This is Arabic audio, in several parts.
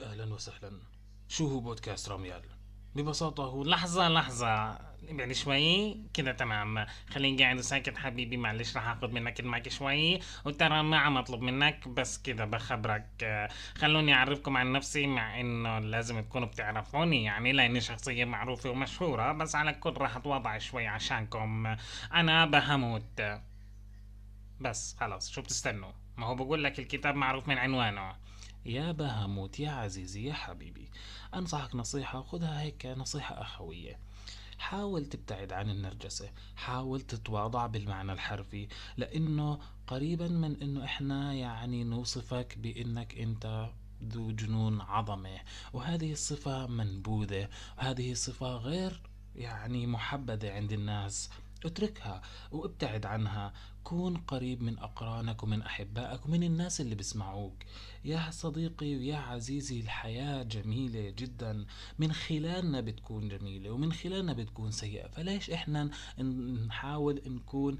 أهلا وسهلا. شو هو بودكاست راميال؟ ببساطة هو لحظة لحظة. ابعد شوي كده تمام. خليني قاعد ساكت حبيبي معلش رح أخذ منك المايك شوي. وترى ما عم أطلب منك بس كده بخبرك. خلوني أعرفكم عن نفسي مع إنه لازم تكونوا بتعرفوني. يعني لأني شخصية معروفة ومشهورة بس على الكل راح أتواضع شوي عشانكم. أنا بهموت. بس خلاص شو بتستنوا؟ ما هو بقول لك الكتاب معروف من عنوانه. يا بهموت يا عزيزي يا حبيبي. أنصحك نصيحة خذها هيك نصيحة أخوية. حاول تبتعد عن النرجسة حاول تتواضع بالمعنى الحرفي لأنه قريبا من أنه إحنا يعني نوصفك بأنك أنت ذو جنون عظمة. وهذه الصفة منبوذة وهذه الصفة غير يعني محبذة عند الناس. اتركها وابتعد عنها. كون قريب من أقرانك ومن أحبائك ومن الناس اللي بيسمعوك. يا صديقي ويا عزيزي الحياة جميلة جدا. من خلالنا بتكون جميلة ومن خلالنا بتكون سيئة. فليش إحنا نحاول نكون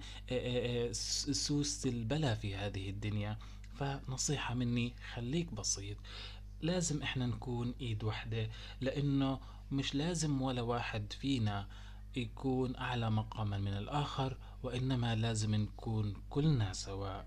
سوس البلا في هذه الدنيا؟ فنصيحة مني خليك بسيط. لازم إحنا نكون إيد وحدة لأنه مش لازم ولا واحد فينا يكون أعلى مقاما من الآخر وإنما لازم نكون كلنا سواء.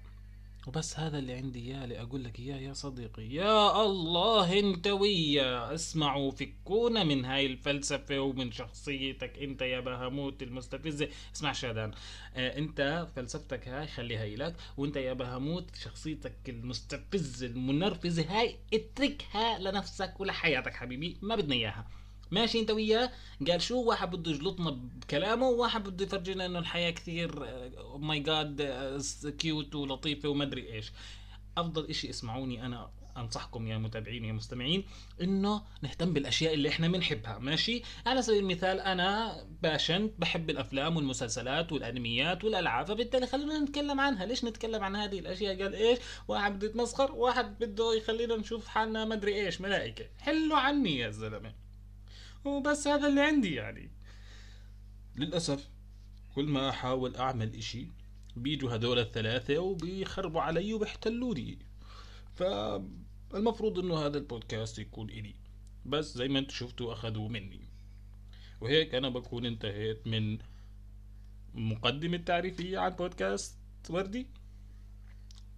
وبس هذا اللي عندي إياه اللي أقول لك إياه يا صديقي. يا الله انت ويا اسمعوا فكونا من هاي الفلسفة ومن شخصيتك أنت يا بهاموت المستفزة اسمع شادان آه أنت فلسفتك هاي خليها لك وأنت يا بهاموت شخصيتك المستفزة المنرفزة هاي اتركها لنفسك ولحياتك حبيبي. ما بدنا إياها. ماشي انت وياه. قال شو؟ واحد بده يجلطنا بكلامه وواحد بده يفرجينا إنه الحياة كثير my God cute ولطيفة وما أدري إيش. أفضل إشي اسمعوني أنا أنصحكم يا متابعين يا مستمعين إنه نهتم بالأشياء اللي إحنا بنحبها ماشي؟ على سبيل المثال أنا passionate بحب الأفلام والمسلسلات والأنميات والألعاب فبالتالي خلينا نتكلم عنها. ليش نتكلم عن هذه الأشياء؟ قال إيش؟ واحد بده يتمسخر واحد بده يخلينا نشوف حالنا ما أدري إيش ملائكة. حلوا عني يا زلمة. وبس هذا اللي عندي يعني. للأسف كل ما أحاول أعمل إشي بيجوا هذول الثلاثة وبيخربوا علي وبيحتلوني. فالمفروض إنه هذا البودكاست يكون إلي. بس زي ما أنتم شفتوا أخذوا مني. وهيك أنا بكون انتهيت من مقدمة تعريفية عن بودكاست وردي.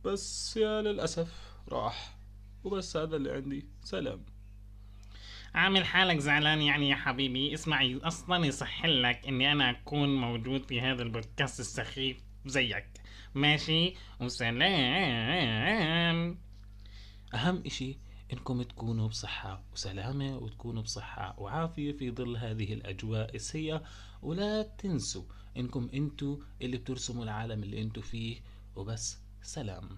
بس يا للأسف راح. وبس هذا اللي عندي. سلام. عامل حالك زعلان يعني يا حبيبي؟ اسمعي أصلا يصح لك إني أنا أكون موجود في هذا البودكاست السخيف زيك. ماشي؟ وسلام. أهم إشي إنكم تكونوا بصحة وسلامة وتكونوا بصحة وعافية في ظل هذه الأجواء السيئة. ولا تنسوا إنكم أنتوا اللي بترسموا العالم اللي أنتوا فيه. وبس سلام.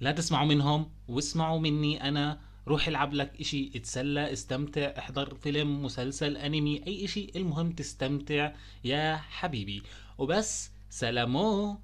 لا تسمعوا منهم واسمعوا مني أنا. روح العب لك إشي اتسلى استمتع احضر فيلم مسلسل أنمي أي إشي. المهم تستمتع يا حبيبي. وبس سلامو.